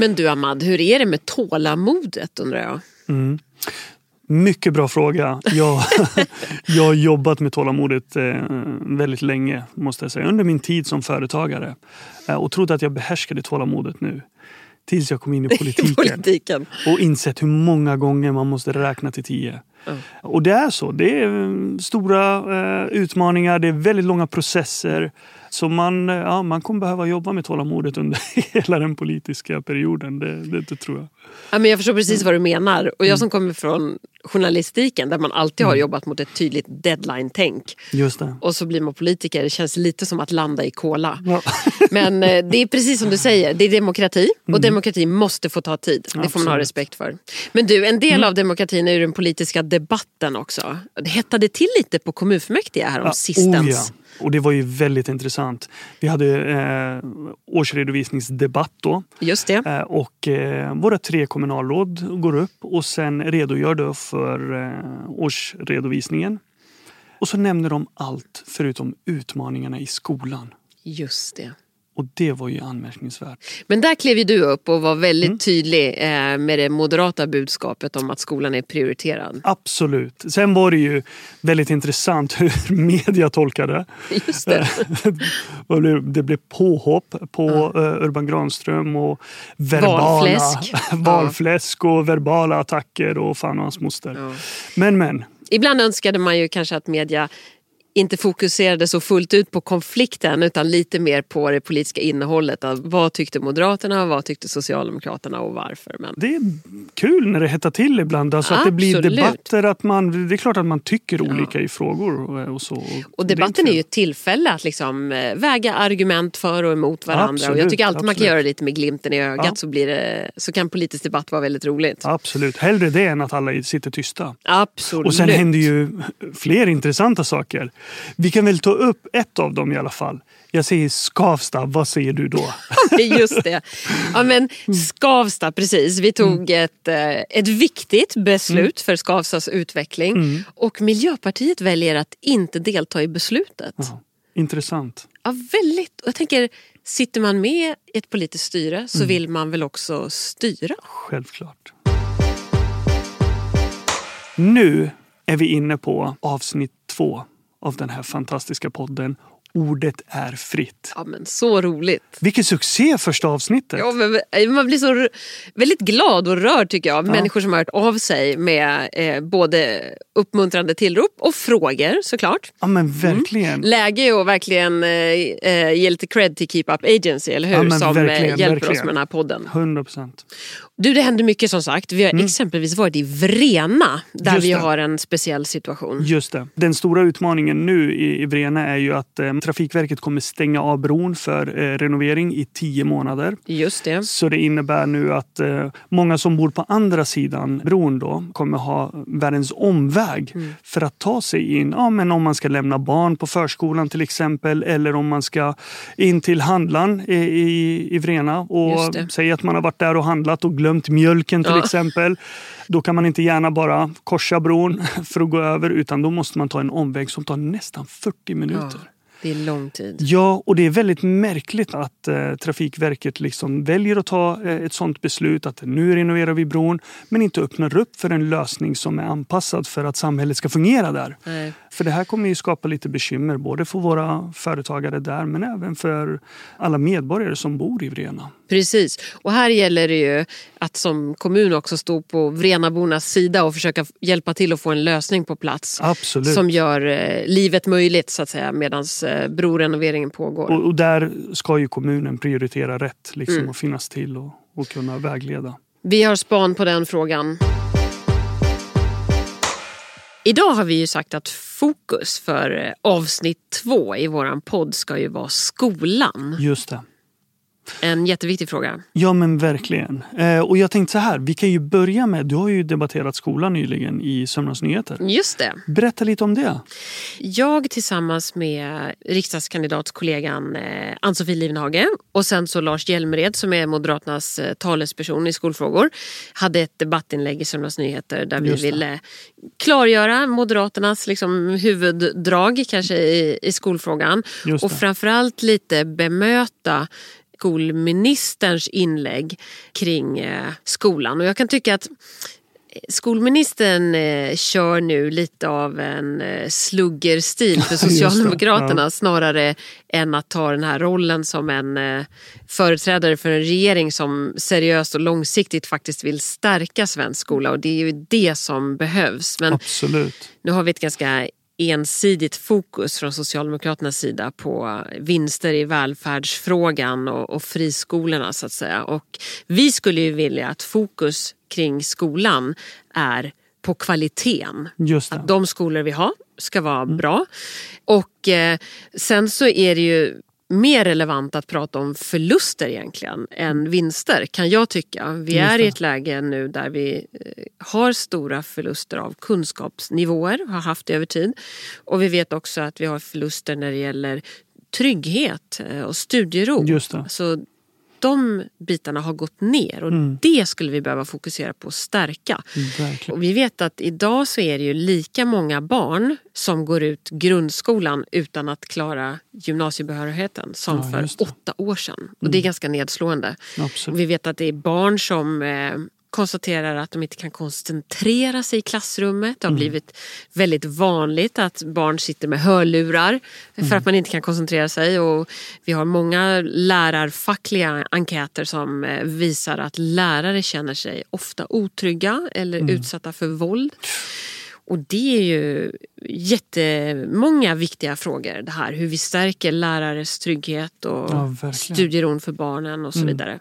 Men du Ahmad, hur är det med tålamodet undrar jag? Mm. Mycket bra fråga. Jag, jag har jobbat med tålamodet eh, väldigt länge, måste jag säga. Under min tid som företagare. Eh, och trodde att jag behärskade tålamodet nu. Tills jag kom in i politiken. Politiken. Och insett hur många gånger man måste räkna till tio. Och det är så. Det är eh, stora eh, utmaningar, det är väldigt långa processer. Så man, eh, ja, man kommer behöva jobba med tålamodet under hela den politiska perioden. Det, det, det tror jag. Ja, men jag förstår precis vad du menar. Och jag som kommer från journalistiken där man alltid har jobbat mot ett tydligt deadline-tänk. Just det. Och så blir man politiker. Det känns lite som att landa i kola. Ja. Men eh, det är precis som du säger, det är demokrati. Och demokrati måste få ta tid. Det får man ha Absolut. respekt för. Men du, en del av demokratin är ju den politiska debatten också. Det hettade till lite på kommunfullmäktige här om Ja, sistens. oh ja. Och det var ju väldigt intressant. Vi hade eh, årsredovisningsdebatt då. Just det. Eh, och eh, våra tre kommunalråd går upp och sen redogör då för eh, årsredovisningen. Och så nämner de allt förutom utmaningarna i skolan. Just det. Och det var ju anmärkningsvärt. Men där klev ju du upp och var väldigt Mm. tydlig eh, med det moderata budskapet om att skolan är prioriterad. Absolut. Sen var det ju väldigt intressant hur media tolkade Just det. Det. blev påhopp på eh, Urban Granström och verbala Valfläsk. valfläsk och verbala attacker och fan och hans moster. Ja. Men men, Ibland önskade man ju kanske att media inte fokuserade så fullt ut på konflikten utan lite mer på det politiska innehållet. Vad tyckte Moderaterna, vad tyckte Socialdemokraterna och varför? Men det är kul när det hettar till ibland. Alltså att det blir Absolut. debatter. Att man, det är klart att man tycker olika i frågor och, och så. Och debatten inte är ju ett tillfälle att liksom eh, väga argument för och emot varandra. och jag Absolut, tycker alltid man kan absolut. göra det lite med glimten i ögat Ja. så, blir det, så kan politisk debatt vara väldigt roligt. Absolut. Hellre det än att alla sitter tysta. Absolut. Och sen händer ju fler intressanta saker. Vi kan väl ta upp ett av dem i alla fall. Jag säger Skavsta, vad säger du då? Just det. Ja, men Skavsta, precis. Vi tog Mm. ett, eh, ett viktigt beslut för Skavstas utveckling. Mm. Och Miljöpartiet väljer att inte delta i beslutet. Ja, intressant. Ja, väldigt. Och jag tänker, sitter man med i ett politiskt styre Mm. så vill man väl också styra? Självklart. Nu är vi inne på avsnitt två av den här fantastiska podden. Ordet är fritt. Ja, men så roligt. Vilken succé första avsnittet! Ja, men man blir så väldigt glad och rörd tycker jag av människor som har hört av sig med eh, både uppmuntrande tillrop och frågor såklart. Ja men verkligen. Läge att verkligen eh, eh, ge lite cred till Keep Up Agency, eller hur? Ja, som eh, verkligen, hjälper verkligen. oss med den här podden. 100 procent. Du, det händer mycket som sagt. Vi har exempelvis varit i Vrena där Mm. Vi har en speciell situation. Just det. Den stora utmaningen nu i, i Vrena är ju att eh, Trafikverket kommer stänga av bron för eh, renovering i tio månader. Just det. Så det innebär nu att eh, många som bor på andra sidan bron då kommer ha världens omväg Mm. för att ta sig in. Ja, men om man ska lämna barn på förskolan till exempel eller om man ska in till handlaren i, i, i Vrena och säga att man har varit där och handlat och glömt mjölken till Ja. exempel. Då kan man inte gärna bara korsa bron för att gå över utan då måste man ta en omväg som tar nästan 40 minuter. Ja, det är lång tid. Ja, och det är väldigt märkligt att eh, Trafikverket liksom väljer att ta eh, ett sånt beslut att nu renoverar vi bron men inte öppnar upp för en lösning som är anpassad för att samhället ska fungera där. Nej. För det här kommer ju skapa lite bekymmer både för våra företagare där men även för alla medborgare som bor i Vrena. Precis. Och här gäller det ju att som kommun också stå på Vrenabornas sida och försöka hjälpa till att få en lösning på plats. Absolut. Som gör eh, livet möjligt så att säga medan eh, brorenoveringen pågår. Och, och där ska ju kommunen prioritera rätt liksom, Mm. och finnas till och, och kunna vägleda. Vi har span på den frågan. Idag har vi ju sagt att fokus för eh, avsnitt två i våran podd ska ju vara skolan. Just det. En jätteviktig fråga. Ja men verkligen. Eh, och jag tänkte så här, vi kan ju börja med, du har ju debatterat skolan nyligen i Sömnas Nyheter. Just det. Berätta lite om det. Jag tillsammans med riksdagskandidatskollegan eh, Ann-Sofie Livnhage och sen så Lars Hjälmered som är Moderaternas eh, talesperson i skolfrågor hade ett debattinlägg i Söndags Nyheter där vi ville klargöra Moderaternas liksom, huvuddrag kanske i, i skolfrågan och framförallt lite bemöta skolministerns inlägg kring eh, skolan. Och jag kan tycka att Skolministern eh, kör nu lite av en eh, sluggerstil för Socialdemokraterna ja. snarare än att ta den här rollen som en eh, företrädare för en regering som seriöst och långsiktigt faktiskt vill stärka svensk skola och det är ju det som behövs. Men Absolut. nu har vi ett ganska ensidigt fokus från Socialdemokraternas sida på vinster i välfärdsfrågan och, och friskolorna så att säga. Och vi skulle ju vilja att fokus kring skolan är på kvaliteten. Att de skolor vi har ska vara mm. bra. Och eh, sen så är det ju mer relevant att prata om förluster egentligen än vinster kan jag tycka. Vi är i ett läge nu där vi eh, har stora förluster av kunskapsnivåer, har haft det över tid. Och vi vet också att vi har förluster när det gäller trygghet eh, och studiero. Just det. Så de bitarna har gått ner och mm. det skulle vi behöva fokusera på att stärka. Och vi vet att idag så är det ju lika många barn som går ut grundskolan utan att klara gymnasiebehörigheten som ja, för åtta år sedan. Och Det är mm. ganska nedslående. Vi vet att det är barn som eh, konstaterar att de inte kan koncentrera sig i klassrummet. Det har mm. blivit väldigt vanligt att barn sitter med hörlurar för mm. att man inte kan koncentrera sig. Och vi har många lärarfackliga enkäter som eh, visar att lärare känner sig ofta otrygga eller mm. utsatta för våld. Och det är ju jättemånga viktiga frågor det här. Hur vi stärker lärares trygghet och ja, studieron för barnen och så mm.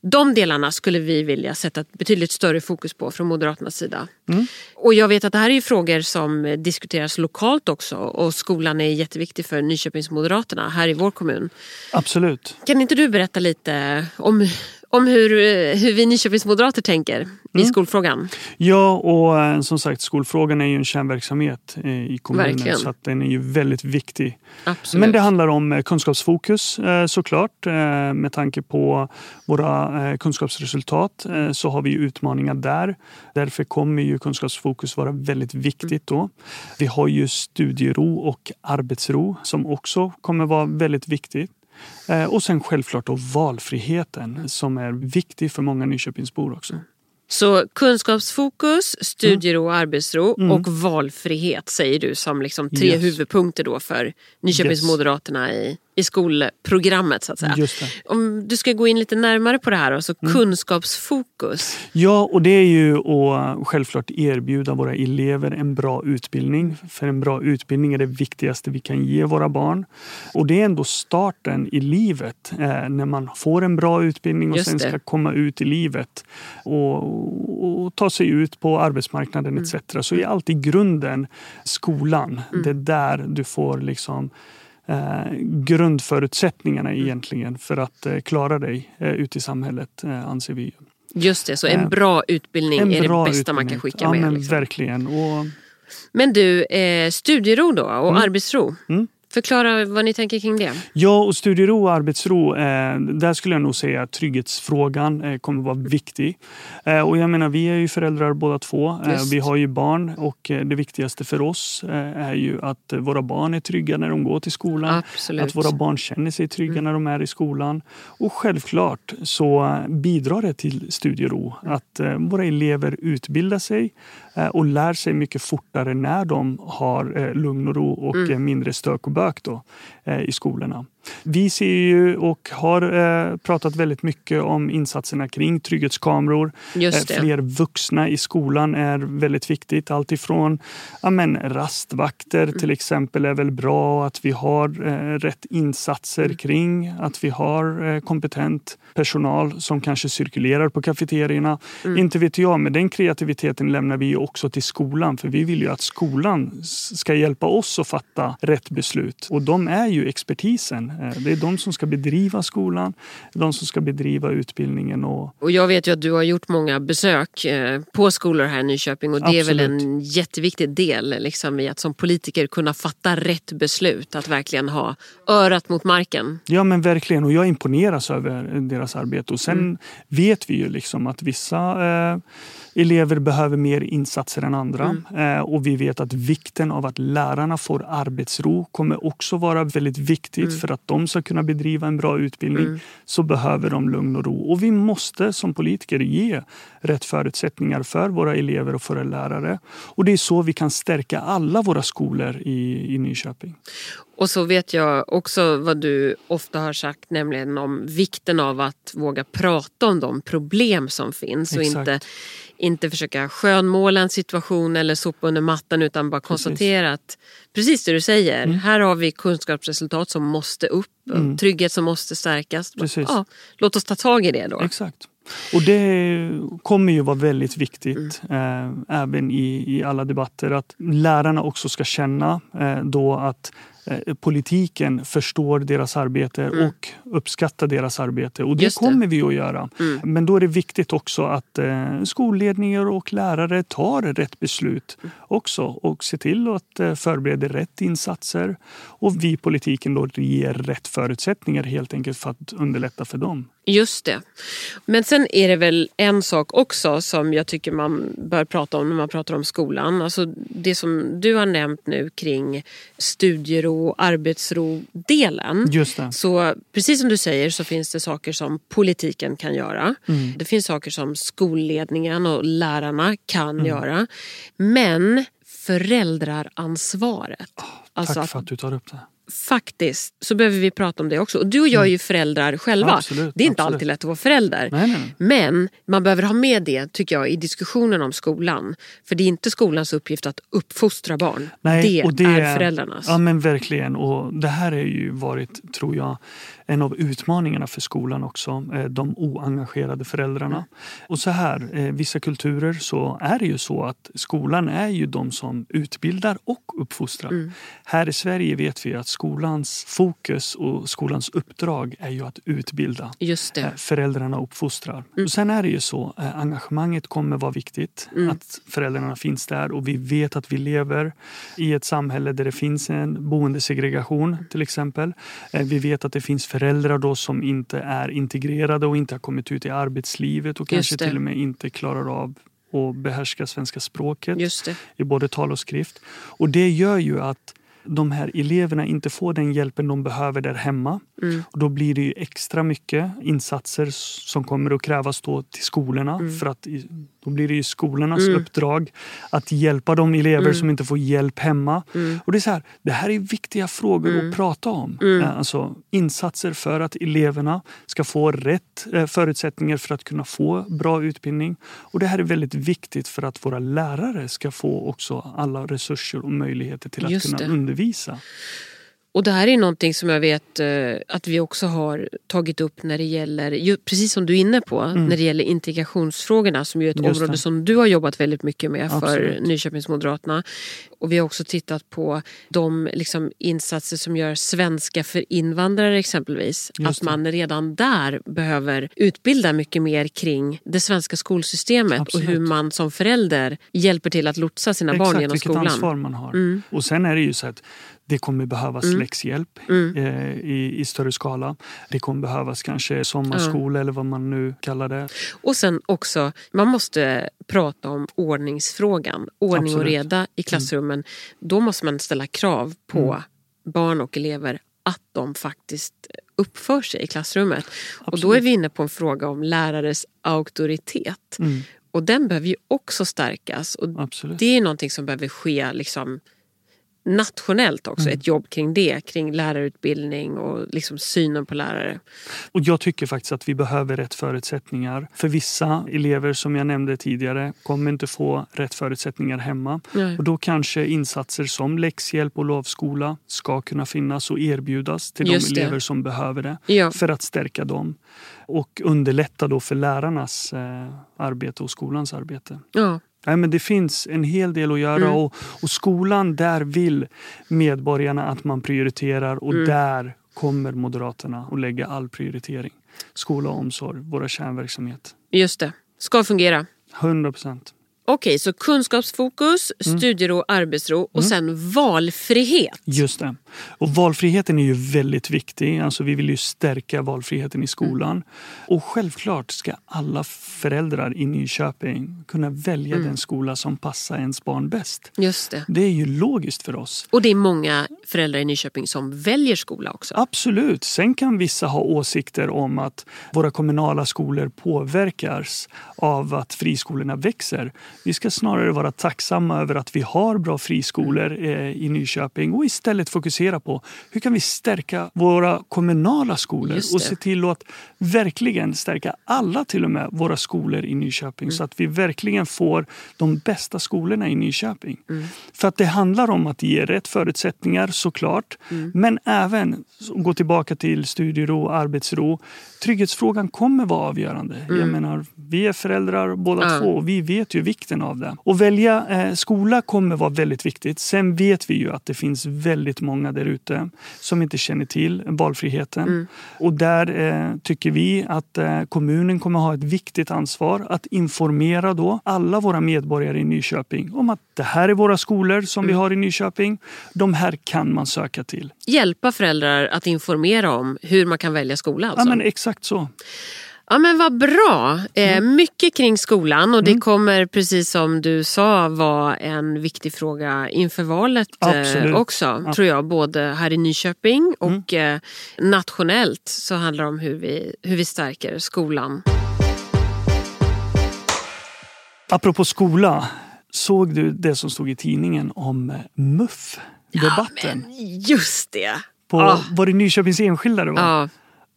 De delarna skulle vi vilja sätta ett betydligt större fokus på från Moderaternas sida. Mm. Och jag vet att det här är frågor som diskuteras lokalt också och skolan är jätteviktig för Nyköpingsmoderaterna här i vår kommun. Absolut. Kan inte du berätta lite om om hur, hur vi Nyköpingsmoderater tänker mm. i skolfrågan. Ja, och eh, som sagt skolfrågan är ju en kärnverksamhet eh, i kommunen Verkligen. så att den är ju väldigt viktig. Absolut. Men det handlar om eh, kunskapsfokus såklart. Med tanke på våra kunskapsresultat så har vi utmaningar där. Därför kommer ju kunskapsfokus vara väldigt viktigt då. Vi har ju studiero och arbetsro som också kommer vara väldigt viktigt. Eh, och sen självklart då valfriheten som är viktig för många Nyköpingsbor också. Så kunskapsfokus, studiero och arbetsro mm. och valfrihet säger du som liksom tre yes. huvudpunkter då för Nyköpingsmoderaterna yes. i i skolprogrammet så att säga. Om du ska gå in lite närmare på det här, alltså mm. kunskapsfokus. Ja, och det är ju att självklart erbjuda våra elever en bra utbildning. För en bra utbildning är det viktigaste vi kan ge våra barn. Och det är ändå starten i livet eh, när man får en bra utbildning och Just sen det. ska komma ut i livet och, och, ta sig ut på arbetsmarknaden mm. etc. Så är alltid grunden skolan. Mm. Det är där du får liksom eh, grundförutsättningarna mm. egentligen för att eh, klara dig eh, ute i samhället eh, anser vi. Just det, så en eh, bra utbildning en är bra det bästa utbildning. man kan skicka ja, med. Men liksom. Verkligen. Och... Men du, eh, studiero då och mm. arbetsro. Mm. Förklara vad ni tänker kring det. Ja, och studiero och arbetsro, eh, där skulle jag nog säga att trygghetsfrågan eh, kommer vara viktig. Eh, och jag menar, vi är ju föräldrar båda två. Eh, vi har ju barn och eh, det viktigaste för oss eh, är ju att våra barn är trygga när de går till skolan. Absolut. Att våra barn känner sig trygga mm. när de är i skolan. Och självklart så bidrar det till studiero att våra elever utbildar sig och lär sig mycket fortare när de har lugn och ro och mm. mindre stök och bök då, eh, i skolorna. Vi ser ju och har eh, pratat väldigt mycket om insatserna kring trygghetskameror. Eh, fler vuxna i skolan är väldigt viktigt. Alltifrån ja, men, rastvakter mm. till exempel är väl bra. Att vi har eh, rätt insatser mm. kring. Att vi har kompetent personal som kanske cirkulerar på kafeterierna. Mm. Inte vet jag, men den kreativiteten lämnar vi också till skolan. För vi vill ju att skolan ska hjälpa oss att fatta rätt beslut. Och de är ju expertisen Eh, det är de som ska bedriva skolan, de som ska bedriva utbildningen. Och, och jag vet ju att du har gjort många besök eh, på skolor här i Nyköping och det Absolut. är väl en jätteviktig del liksom, i att som politiker kunna fatta rätt beslut. Att verkligen ha örat mot marken. Ja men verkligen och jag imponeras över deras arbete. Och sen mm. vet vi ju liksom att vissa eh, elever behöver mer insatser än andra. Mm. Eh, och vi vet att vikten av att lärarna får arbetsro kommer också vara väldigt viktigt. Mm. För att de ska kunna bedriva en bra utbildning mm. så behöver de lugn och ro. Och vi måste som politiker ge rätt förutsättningar för våra elever och våra lärare. Och det är så vi kan stärka alla våra skolor i, i Nyköping. Och så vet jag också vad du ofta har sagt, nämligen om vikten av att våga prata om de problem som finns Exakt. och inte, inte försöka skönmåla en situation eller sopa under mattan utan bara precis. konstatera att precis det du säger, mm. här har vi kunskapsresultat som måste upp, mm. trygghet som måste stärkas. Ja, låt oss ta tag i det då. Exakt. Och det kommer ju vara väldigt viktigt mm. eh, även i, i alla debatter att lärarna också ska känna eh, då att politiken förstår deras arbete mm. och uppskattar deras arbete. Och det, det. kommer vi att göra. Mm. Men då är det viktigt också att eh, skolledningar och lärare tar rätt beslut också och ser till att eh, förbereda rätt insatser. Och vi politiken då ger rätt förutsättningar helt enkelt för att underlätta för dem. Just det. Men sen är det väl en sak också som jag tycker man bör prata om när man pratar om skolan. Alltså det som du har nämnt nu kring studiero, arbetsro-delen. Just det. Så precis som du säger så finns det saker som politiken kan göra. Mm. Det finns saker som skolledningen och lärarna kan mm. göra. Men föräldraransvaret. Oh, tack alltså för att du tar upp det faktiskt så behöver vi prata om det också. Och du och jag är ju mm. föräldrar själva. Absolut, det är inte absolut. alltid lätt att vara förälder. Nej, nej. Men man behöver ha med det tycker jag i diskussionen om skolan. För det är inte skolans uppgift att uppfostra barn. Nej, det, det är föräldrarnas. Ja men verkligen. Och det här har ju varit, tror jag, en av utmaningarna för skolan också, eh, de oengagerade föräldrarna. Mm. Och så här, eh, vissa kulturer så är det ju så att skolan är ju de som utbildar och uppfostrar. Mm. Här i Sverige vet vi att skolans fokus och skolans uppdrag är ju att utbilda. Just det. Eh, föräldrarna uppfostrar. Mm. Och sen är det ju så, engagemanget kommer vara viktigt. Mm. Att föräldrarna finns där och vi vet att vi lever i ett samhälle där det finns en boendesegregation till exempel. Vi vet att det finns föräldrar då som inte är integrerade och inte har kommit ut i arbetslivet och kanske till och med inte klarar av att behärska svenska språket i både tal och skrift. Och det gör ju att de här eleverna inte får den hjälpen de behöver där hemma. Mm. Och då blir det extra mycket insatser som kommer att krävas då till skolorna. Mm. För att då blir det ju skolornas mm. uppdrag att hjälpa de elever mm. som inte får hjälp hemma. Mm. Och det, är så här, det här är viktiga frågor att mm. prata om. Eh, alltså, insatser för att eleverna ska få rätt eh, förutsättningar för att kunna få bra utbildning. Och det här är väldigt viktigt för att våra lärare ska få också alla resurser och möjligheter till att Just kunna det undervisa. Och det här är någonting som jag vet eh, att vi också har tagit upp när det gäller, precis som du är inne på, mm. när det gäller integrationsfrågorna som ju är ett Just område det. som du har jobbat väldigt mycket med Absolut. för Nyköpingsmoderaterna. Och vi har också tittat på de liksom, insatser som gör svenska för invandrare exempelvis. Just att man redan där behöver utbilda mycket mer kring det svenska skolsystemet Absolut. och hur man som förälder hjälper till att lotsa sina Exakt, barn genom skolan. Exakt, vilket ansvar man har. Mm. Och sen är det ju så att det kommer behövas mm. läxhjälp mm. Eh, i, i, större skala. Det kommer behövas kanske sommarskola mm. eller vad man nu kallar det. Och sen också, man måste prata om ordningsfrågan. Ordning Absolut. och reda i klassrummen. Mm. Då måste man ställa krav på mm. barn och elever att de faktiskt uppför sig i klassrummet. Absolut. Och då är vi inne på en fråga om lärares auktoritet. Mm. Och den behöver ju också stärkas. Och Det är någonting som behöver ske liksom, nationellt också, mm. ett jobb kring det, kring lärarutbildning och liksom synen på lärare. Och Jag tycker faktiskt att vi behöver rätt förutsättningar. För vissa elever som jag nämnde tidigare kommer inte få rätt förutsättningar hemma. Nej. Och Då kanske insatser som läxhjälp och lovskola ska kunna finnas och erbjudas till Just de det. elever som behöver det ja. för att stärka dem och underlätta då för lärarnas eh, arbete och skolans arbete. Ja. Nej, men det finns en hel del att göra mm. och, och, skolan, där vill medborgarna att man prioriterar och mm. där kommer Moderaterna att lägga all prioritering. Skola och omsorg, våra kärnverksamhet. Just det, ska fungera. 100 procent. Okej, så kunskapsfokus, Mm. studiero, arbetsro och sen valfrihet. Just det. Och valfriheten är ju väldigt viktig. Alltså vi vill ju stärka valfriheten i skolan. Och självklart ska alla föräldrar i Nyköping kunna välja den skola som passar ens barn bäst. Just det. Det är ju logiskt för oss. Och det är många föräldrar i Nyköping som väljer skola också. Absolut. Sen kan vissa ha åsikter om att våra kommunala skolor påverkas av att friskolorna växer. Vi ska snarare vara tacksamma över att vi har bra friskolor eh, i Nyköping och istället fokusera på hur kan vi stärka våra kommunala skolor och se till att verkligen stärka alla till och med våra skolor i Nyköping Mm. så att vi verkligen får de bästa skolorna i Nyköping. Mm. För att det handlar om att ge rätt förutsättningar såklart Mm. men även gå tillbaka till studiero och arbetsro. Trygghetsfrågan kommer vara avgörande. Jag menar, vi är föräldrar båda Mm. Två och vi vet ju vikten av det. Och välja eh, skola kommer vara väldigt viktigt. Sen vet vi ju att det finns väldigt många där ute som inte känner till valfriheten. Mm. Och där eh, tycker vi att eh, kommunen kommer ha ett viktigt ansvar att informera då alla våra medborgare i Nyköping om att det här är våra skolor som Mm. vi har i Nyköping. De här kan man söka till. Hjälpa föräldrar att informera om hur man kan välja skola. Alltså. Ja, men exakt så. Ja men vad bra. Eh, Mm. mycket kring skolan och det kommer precis som du sa vara en viktig fråga inför valet eh, också. Tror jag. Både här i Nyköping och eh, nationellt så handlar det om hur vi, hur vi stärker skolan. Apropå skola, såg du det som stod i tidningen om eh, MUF-debatten? Just det. På, Ah. Var det Nyköpings Enskilda det var? Ja,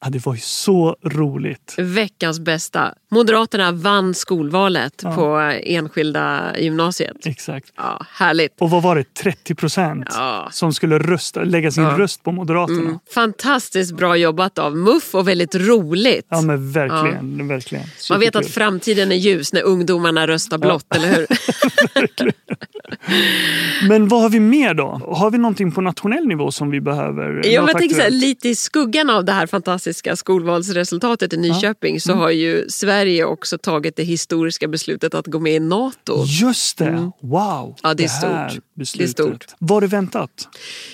Ja, det var ju så roligt. veckans bästa. Moderaterna vann skolvalet på enskilda gymnasiet. Exakt. Ja, härligt. Och vad var det? 30 procent Ja. som skulle rösta, lägga sin röst på Moderaterna. Mm. Fantastiskt bra jobbat av MUF och väldigt roligt. Ja men verkligen. verkligen. Man vet att framtiden är ljus när ungdomarna röstar blått, eller hur? Men vad har vi mer då? Har vi någonting på nationell nivå som vi behöver? Ja, jag tänker så här, lite i skuggan av det här fantastiska skolvalsresultatet i Nyköping så har ju Sverige också tagit det historiska beslutet att gå med i NATO. Just det! Wow! Mm. Ja, det är här stort. Beslutet. Det är stort. Var det väntat?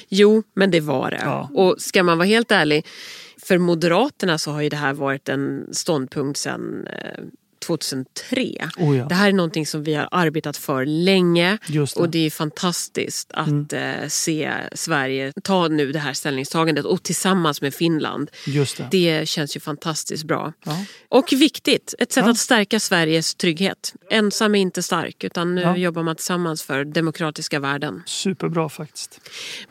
Jo, men det var det. Ja. Och ska man vara helt ärlig, för Moderaterna så har ju det här varit en ståndpunkt sedan eh, 2003. Oh ja. Det här är någonting som vi har arbetat för länge det. Mm. och det är fantastiskt att eh, se Sverige ta nu det här ställningstagandet och tillsammans med Finland. Det. Det känns ju fantastiskt bra. Ja. Och viktigt, ett sätt Ja. att stärka Sveriges trygghet. Ensam är inte stark utan nu jobbar man tillsammans för demokratiska värden. Superbra faktiskt.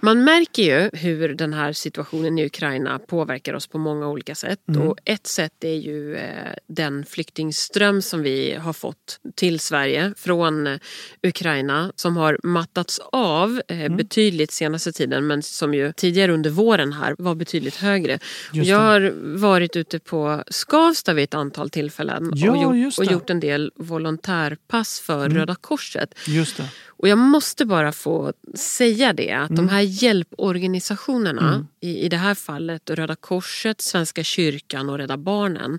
Man märker ju hur den här situationen i Ukraina påverkar oss på många olika sätt. Och ett sätt är ju eh, den flyktingström som vi har fått till Sverige från eh, Ukraina som har mattats av eh, betydligt senaste tiden men som ju tidigare under våren här var betydligt högre. Jag har varit ute på Skavsta vid ett antal tillfällen Ja, och, gjort, och gjort en del volontärpass för Röda Korset. Och jag måste bara få säga det att de här hjälporganisationerna, i, i det här fallet Röda Korset, Svenska kyrkan och Rädda Barnen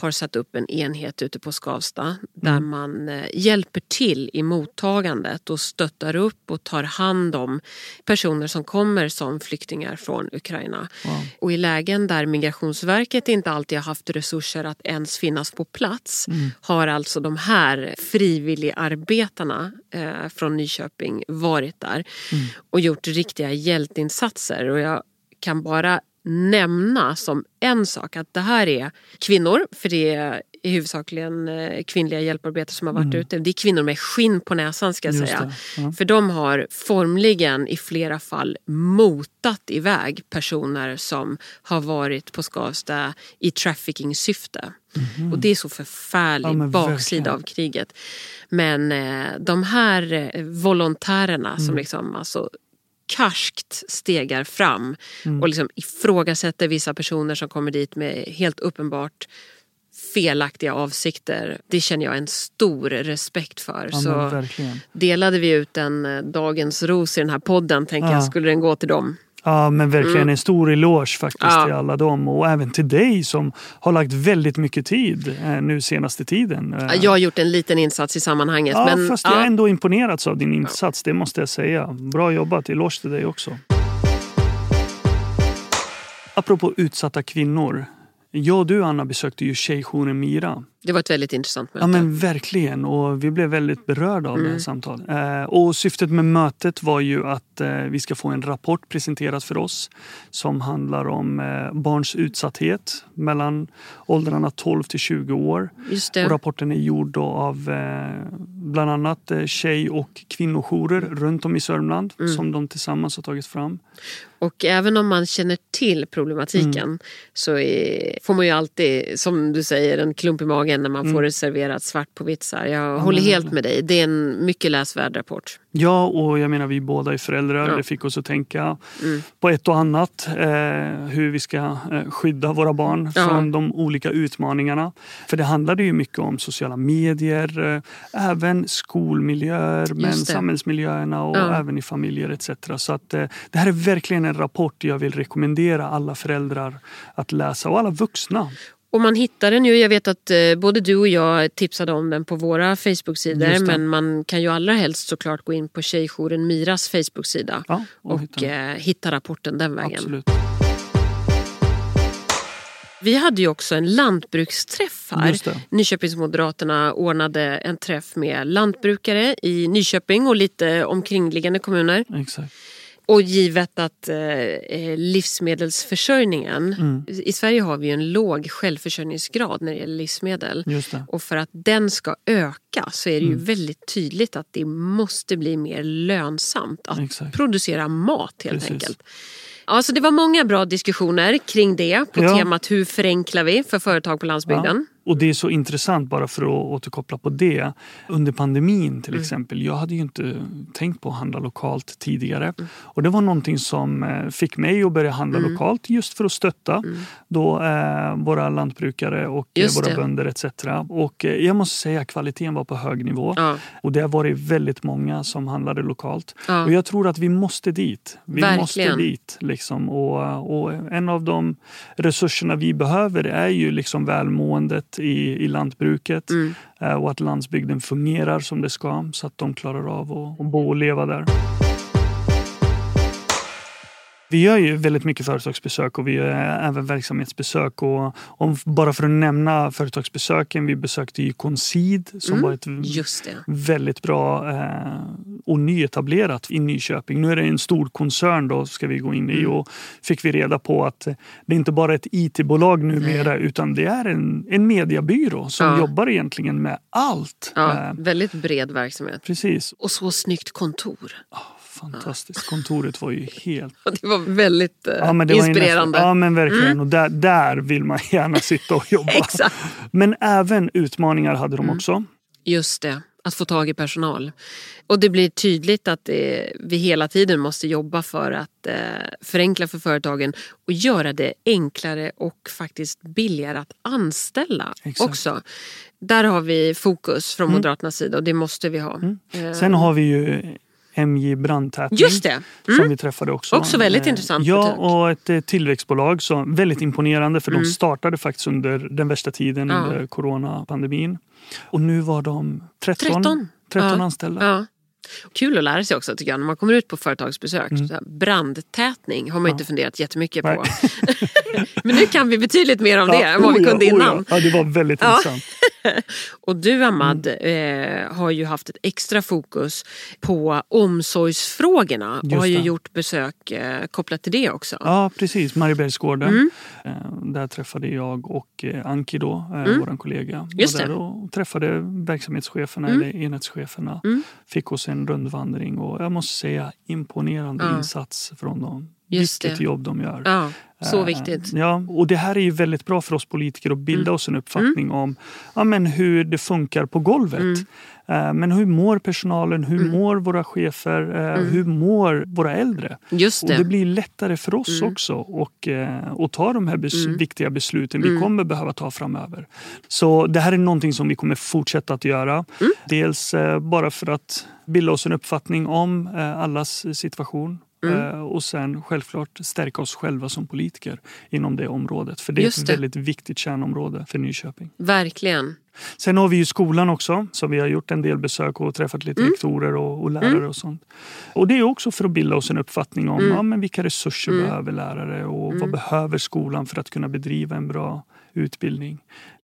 har satt upp en enhet ute på Skavsta där man eh, hjälper till i mottagandet och stöttar upp och tar hand om personer som kommer som flyktingar från Ukraina. Wow. Och i lägen där Migrationsverket inte alltid har haft resurser att ens finnas på plats har alltså de här frivilligarbetarna eh, från Nyköping varit där och gjort riktiga hjälteinsatser. Och jag kan bara nämna som en sak att det här är kvinnor, för det är i huvudsakligen eh, kvinnliga hjälparbetare som har varit ute. Det är kvinnor med skinn på näsan ska jag Just säga. ja. För de har formligen i flera fall motat iväg personer som har varit på Skavsta i trafficking-syfte. Och det är så förfärlig. Ja, baksida verkligen. av kriget. Men eh, de här eh, volontärerna Mm. som liksom alltså karskt stegar fram Mm. och liksom ifrågasätter vissa personer som kommer dit med helt uppenbart felaktiga avsikter. Det känner jag en stor respekt för. Ja, så verkligen. delade vi ut en eh, dagens ros i den här podden tänker Ja. jag skulle den gå till dem. Ja, men verkligen Mm. en stor eloge faktiskt Ja. till alla dem och även till dig som har lagt väldigt mycket tid eh, nu senaste tiden. Eh, Ja, Jag har gjort en liten insats i sammanhanget. ja, men, fast jag ja. är ändå imponerats av din insats, det måste jag säga. Bra jobbat, eloge till dig också. Apropå utsatta kvinnor. Jag och du Anna besökte ju tjejjouren Mira. Det var ett väldigt intressant möte. Ja men verkligen och vi blev väldigt berörda av det Mm. här samtalet. Eh, och syftet med mötet var ju att eh, vi ska få en rapport presenterad för oss som handlar om eh, barns utsatthet mellan åldrarna 12 till 20 år. Och det. rapporten är gjord då av bland annat tjej och kvinnojourer runt om i Sörmland Mm. som de tillsammans har tagit fram. Och även om man känner till problematiken Mm. så är, får man ju alltid, som du säger, en klump i magen när man Mm. får det serverat svart på vitt. Jag men håller helt verkligen. med dig. Det är en mycket läsvärd rapport. Ja, och jag menar vi båda är föräldrar. Ja. Det fick oss att tänka Mm. på ett och annat. Eh, hur vi ska eh, skydda våra barn Ja. från de olika utmaningarna. För det handlade ju mycket om sociala medier, eh, även skolmiljöer, men det. samhällsmiljöerna och Ja. även i familjer etc. Så att, eh, det här är verkligen en rapport jag vill rekommendera alla föräldrar att läsa och alla vuxna. Och man hittar den ju, jag vet att eh, både du och jag tipsade om den på våra Facebook-sidor men man kan ju allra helst såklart gå in på Tjejjouren Miras Facebook-sida Ja, och och hitta eh, hitta rapporten den vägen. Absolut. Vi hade ju också en lantbruksträff här. Nyköpingsmoderaterna ordnade en träff med lantbrukare i Nyköping och lite omkringliggande kommuner. Exakt. Och givet att eh, livsmedelsförsörjningen, Mm. i Sverige har vi ju en låg självförsörjningsgrad när det gäller livsmedel. Det. Och för att den ska öka så är det ju Mm. väldigt tydligt att det måste bli mer lönsamt att Exakt. producera mat helt Precis. enkelt. Ja, så det var många bra diskussioner kring det på Ja. temat hur förenklar vi för företag på landsbygden. Och det är så intressant bara för att återkoppla på det. Under pandemin till Mm. exempel. Jag hade ju inte tänkt på att handla lokalt tidigare. Mm. Och det var någonting som eh, fick mig att börja handla lokalt just för att stötta då, eh, våra lantbrukare och eh, Just våra det. bönder etc. Och eh, jag måste säga att kvaliteten var på hög nivå. Ja. Och det har varit väldigt många som handlade lokalt. Ja. Och jag tror att vi måste dit. Vi Verkligen. måste dit. Liksom. Och, och en av de resurserna vi behöver är ju liksom välmåendet i, i lantbruket. Mm. Eh, Och att landsbygden fungerar som det ska så att de klarar av att, att bo och leva där. Vi gör ju väldigt mycket företagsbesök och vi gör även verksamhetsbesök. Och om, bara för att nämna företagsbesöken, vi besökte ju Concid som Mm. var ett väldigt bra eh, och nyetablerat i Nyköping. Nu är det en stor koncern då ska vi gå in i Mm. och fick vi reda på att det är inte bara ett IT-bolag numera utan det är en, en mediebyrå som Ja. jobbar egentligen med allt. Ja, Eh, väldigt bred verksamhet. precis. Och så snyggt kontor. Fantastiskt. Kontoret var ju helt Det var väldigt eh, Ja, men det var inspirerande. nästan- ja men verkligen. Och där, där vill man gärna sitta och jobba. Exakt. Men även utmaningar hade de också. Just det, att få tag i personal. Och det blir tydligt att det, vi hela tiden måste jobba för att eh, förenkla för företagen och göra det enklare och faktiskt billigare att anställa Exakt. också. Där har vi fokus från Moderaternas sida och det måste vi ha. Eh, Sen har vi ju MJ Brandtätning. Just det! Som vi träffade också. Också väldigt Eh, intressant Ja, butik. och ett eh, tillväxtbolag. Så väldigt imponerande för de startade faktiskt under den värsta tiden Mm. Ja. under coronapandemin. Och nu var de 13, 13. 13 Ja. anställda. Ja. Kul att lära sig också tycker jag när man kommer ut på företagsbesök. Mm. Brandtätning har man ju inte funderat jättemycket på. Men nu kan vi betydligt mer om det än vad vi oh ja, kunde oh innan. Ja. ja, det var väldigt Ja. intressant. Och du Ahmad Mm. eh, har ju haft ett extra fokus på omsorgsfrågorna och Just har ju det. gjort besök eh, kopplat till det också. Ja, precis. Mariebergsgården. Mm. Eh, Där träffade jag och eh, Anki, då, eh, vår kollega. Mm. Just var där och träffade verksamhetscheferna, Mm. eller enhetscheferna. Mm. Fick oss en rundvandring och jag måste säga imponerande Ja. insats från dem. Just Vilket det. jobb de gör. Ja, så Eh, viktigt. Ja, och det här är ju väldigt bra för oss politiker att bilda Mm. oss en uppfattning om ja, men hur det funkar på golvet. Mm. Eh, Men hur mår personalen? Hur mår våra chefer? Eh, Hur mår våra äldre? Just Och det. det blir lättare för oss Mm. också och, att ta de här bes- Mm. viktiga besluten Mm. vi kommer behöva ta framöver. Så det här är någonting som vi kommer fortsätta att göra. Mm. Dels bara för att bilda oss en uppfattning om allas situation Mm. Och sen självklart stärka oss själva som politiker inom det området. För det är ett väldigt viktigt kärnområde för Nyköping. Verkligen. Sen har vi ju skolan också, så vi har gjort en del besök och träffat lite Mm. rektorer och, och lärare och sånt. Och det är också för att bilda oss en uppfattning om Mm. ja, men vilka resurser behöver lärare och vad behöver skolan för att kunna bedriva en bra utbildning.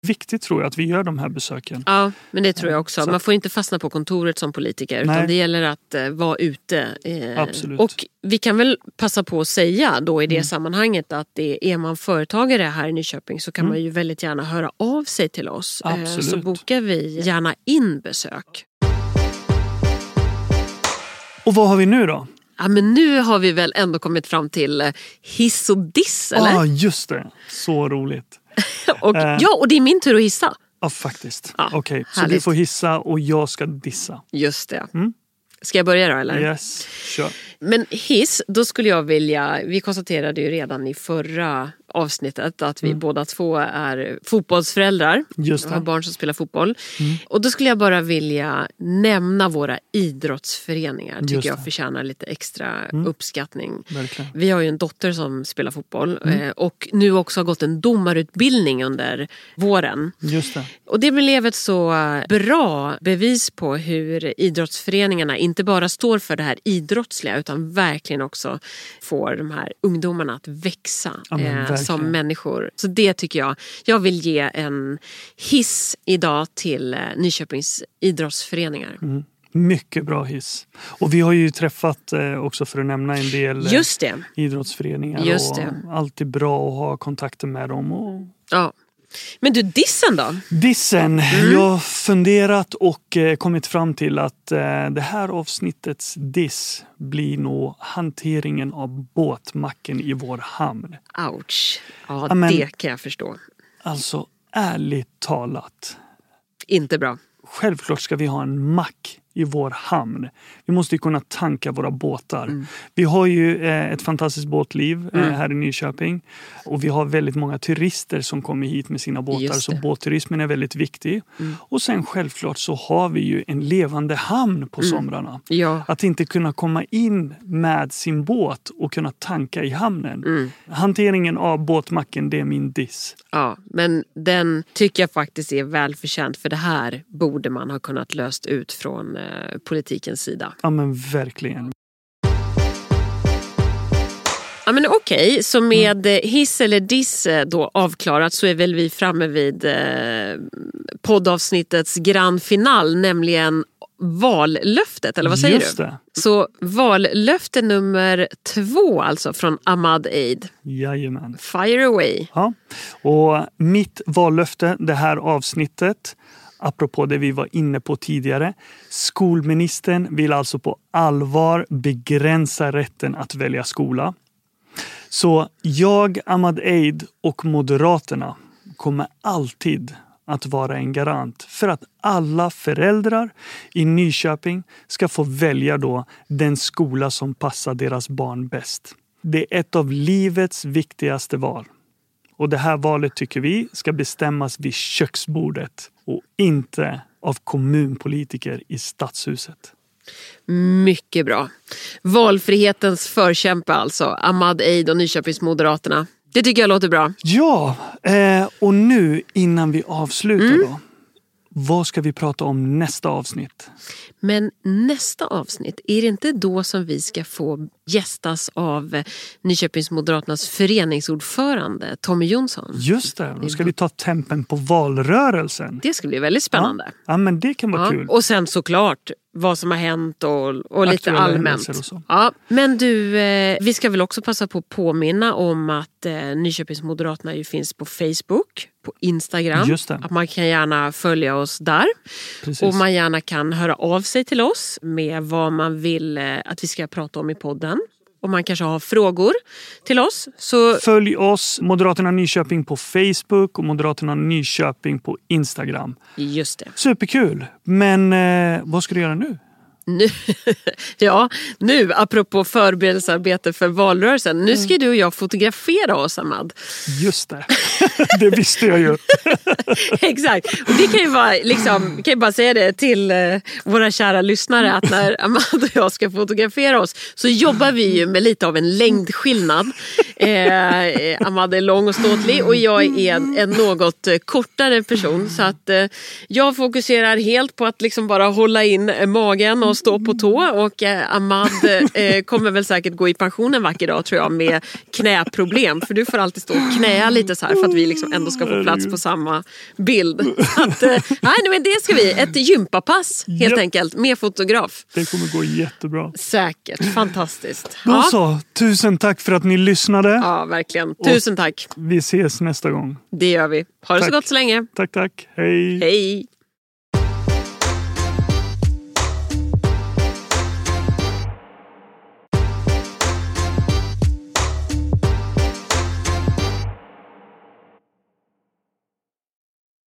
Viktigt tror jag att vi gör de här besöken. Ja, men det tror jag också. Så- Man får inte fastna på kontoret som politiker Nej. utan det gäller att eh, vara ute. Eh, Absolut. Och vi kan väl passa på att säga då i det Mm. sammanhanget att det, är man företagare här i Nyköping så kan man ju väldigt gärna höra av sig till oss. Eh, Så Mm. Absolut. bokar vi gärna in besök. Och vad har vi nu då? Ja, men nu har vi väl ändå kommit fram till eh, hiss och diss, eller? Ja, ah, just det. Så roligt. och, eh. ja, och det är min tur att hissa. Ja, faktiskt. Ja, Okej, så du får hissa och jag ska dissa. Just det. Mm. Ska jag börja då eller? Yes, kör. Men hiss, då skulle jag vilja... Vi konstaterade ju redan i förra avsnittet att vi båda två är fotbollsföräldrar. Mm. Just Jag det. har barn som spelar fotboll. Mm. Och då skulle jag bara vilja nämna våra idrottsföreningar. tycker Just jag det. Mm. förtjänar lite extra uppskattning. Verkligen. Vi har ju en dotter som spelar fotboll Mm. eh, och nu också har gått en domarutbildning under våren. Just det. Och det blev ett så bra bevis på hur idrottsföreningarna inte bara står för det här idrottsliga utan verkligen också får de här ungdomarna att växa Ja, eh, som människor. Så det tycker jag. Jag vill ge en hiss idag till eh, Nyköpings idrottsföreningar. Mm. Mycket bra hiss. Och vi har ju träffat, eh, också för att nämna en del eh, Just det. idrottsföreningar. Just det. Alltid bra att ha kontakter med dem. Och Ja. Men du, dissen då? Dissen. Mm. Jag har funderat och eh, kommit fram till att eh, det här avsnittets diss blir nog hanteringen av båtmacken i vår hamn. Ouch. Ja, Ja, men- det kan jag förstå. Alltså ärligt talat. Inte bra. Självklart ska vi ha en mack i vår hamn. Vi måste ju kunna tanka våra båtar. Mm. Vi har ju eh, ett fantastiskt båtliv eh, här i Nyköping. Och vi har väldigt många turister som kommer hit med sina båtar. Så. Mm. båtturismen är väldigt viktig. Och sen självklart så har vi ju en levande hamn på somrarna. Ja. Att inte kunna komma in med sin båt och kunna tanka i hamnen. Mm. Hanteringen av båtmacken, det är min diss. Ja, men den tycker jag faktiskt är välförtjänt för det här borde man ha kunnat löst ut från eh, politikens sida. Ja men verkligen. Ja, men Okej, så med hiss eller diss eh, då avklarat så är väl vi framme vid eh, poddavsnittets grand final, nämligen vallöftet, eller vad säger Just du? det. Så vallöfte nummer två alltså från Ahmad Eid. Jajamän. Fire away. Ja. Och mitt vallöfte det här avsnittet, apropå det vi var inne på tidigare. Skolministern vill alltså på allvar begränsa rätten att välja skola. Så jag, Ahmad Eid och Moderaterna kommer alltid att vara en garant för att alla föräldrar i Nyköping ska få välja då den skola som passar deras barn bäst. Det är ett av livets viktigaste val. Och det här valet tycker vi ska bestämmas vid köksbordet och inte av kommunpolitiker i stadshuset. Mycket bra. Valfrihetens förkämpe alltså, Ahmad Eid och Nyköpingsmoderaterna. Det tycker jag låter bra. Ja, eh, och nu innan vi avslutar då. Vad ska vi prata om nästa avsnitt? Men nästa avsnitt, är det inte då som vi ska få gästas av eh, Nyköpingsmoderaternas föreningsordförande Tommy Jonsson? Just det, då ska vi ta tempen på valrörelsen. Det ska bli väldigt spännande. Ja, men det kan vara Ja, kul. Och sen såklart vad som har hänt och, och lite allmänt. och. Ja, men du, eh, vi ska väl också passa på att påminna om att eh, Nyköpingsmoderaterna ju finns på Facebook, på Instagram. Just det. Att man kan gärna följa oss där. Precis. Och man gärna kan höra av sig till oss med vad man vill eh, att vi ska prata om i podden. Om man kanske har frågor till oss. Så Följ oss, Moderaterna Nyköping på Facebook och Moderaterna Nyköping på Instagram. just det. Superkul! Men eh, vad ska du göra nu? Nu, ja, nu apropå förberedelsearbete för valrörelsen. Nu ska du och jag fotografera oss, Ahmad. Just det, det visste jag ju. Exakt. Och det kan ju vara, liksom, kan ju bara säga det till eh, våra kära lyssnare att när Amanda och jag ska fotografera oss så jobbar vi ju med lite av en längdskillnad. Eh, Amanda är lång och ståtlig och jag är en, en något kortare person. Så att eh, jag fokuserar helt på att liksom bara hålla in magen och stå på tå. Och eh, Ahmad eh, kommer väl säkert gå i pension en vacker dag tror jag med knäproblem. För du får alltid stå och knäa lite så här för att vi liksom ändå ska få plats på samma bild. Att, eh, nej, men det ska vi. Ett gympapass helt Ja. enkelt med fotograf. Det kommer gå jättebra. Säkert. Fantastiskt. Då Ja, så, tusen tack för att ni lyssnade. Ja verkligen. Tusen tack. Vi ses nästa gång. Det gör vi. Ha det så Tack. gott så länge. Tack, tack. Hej. Hej!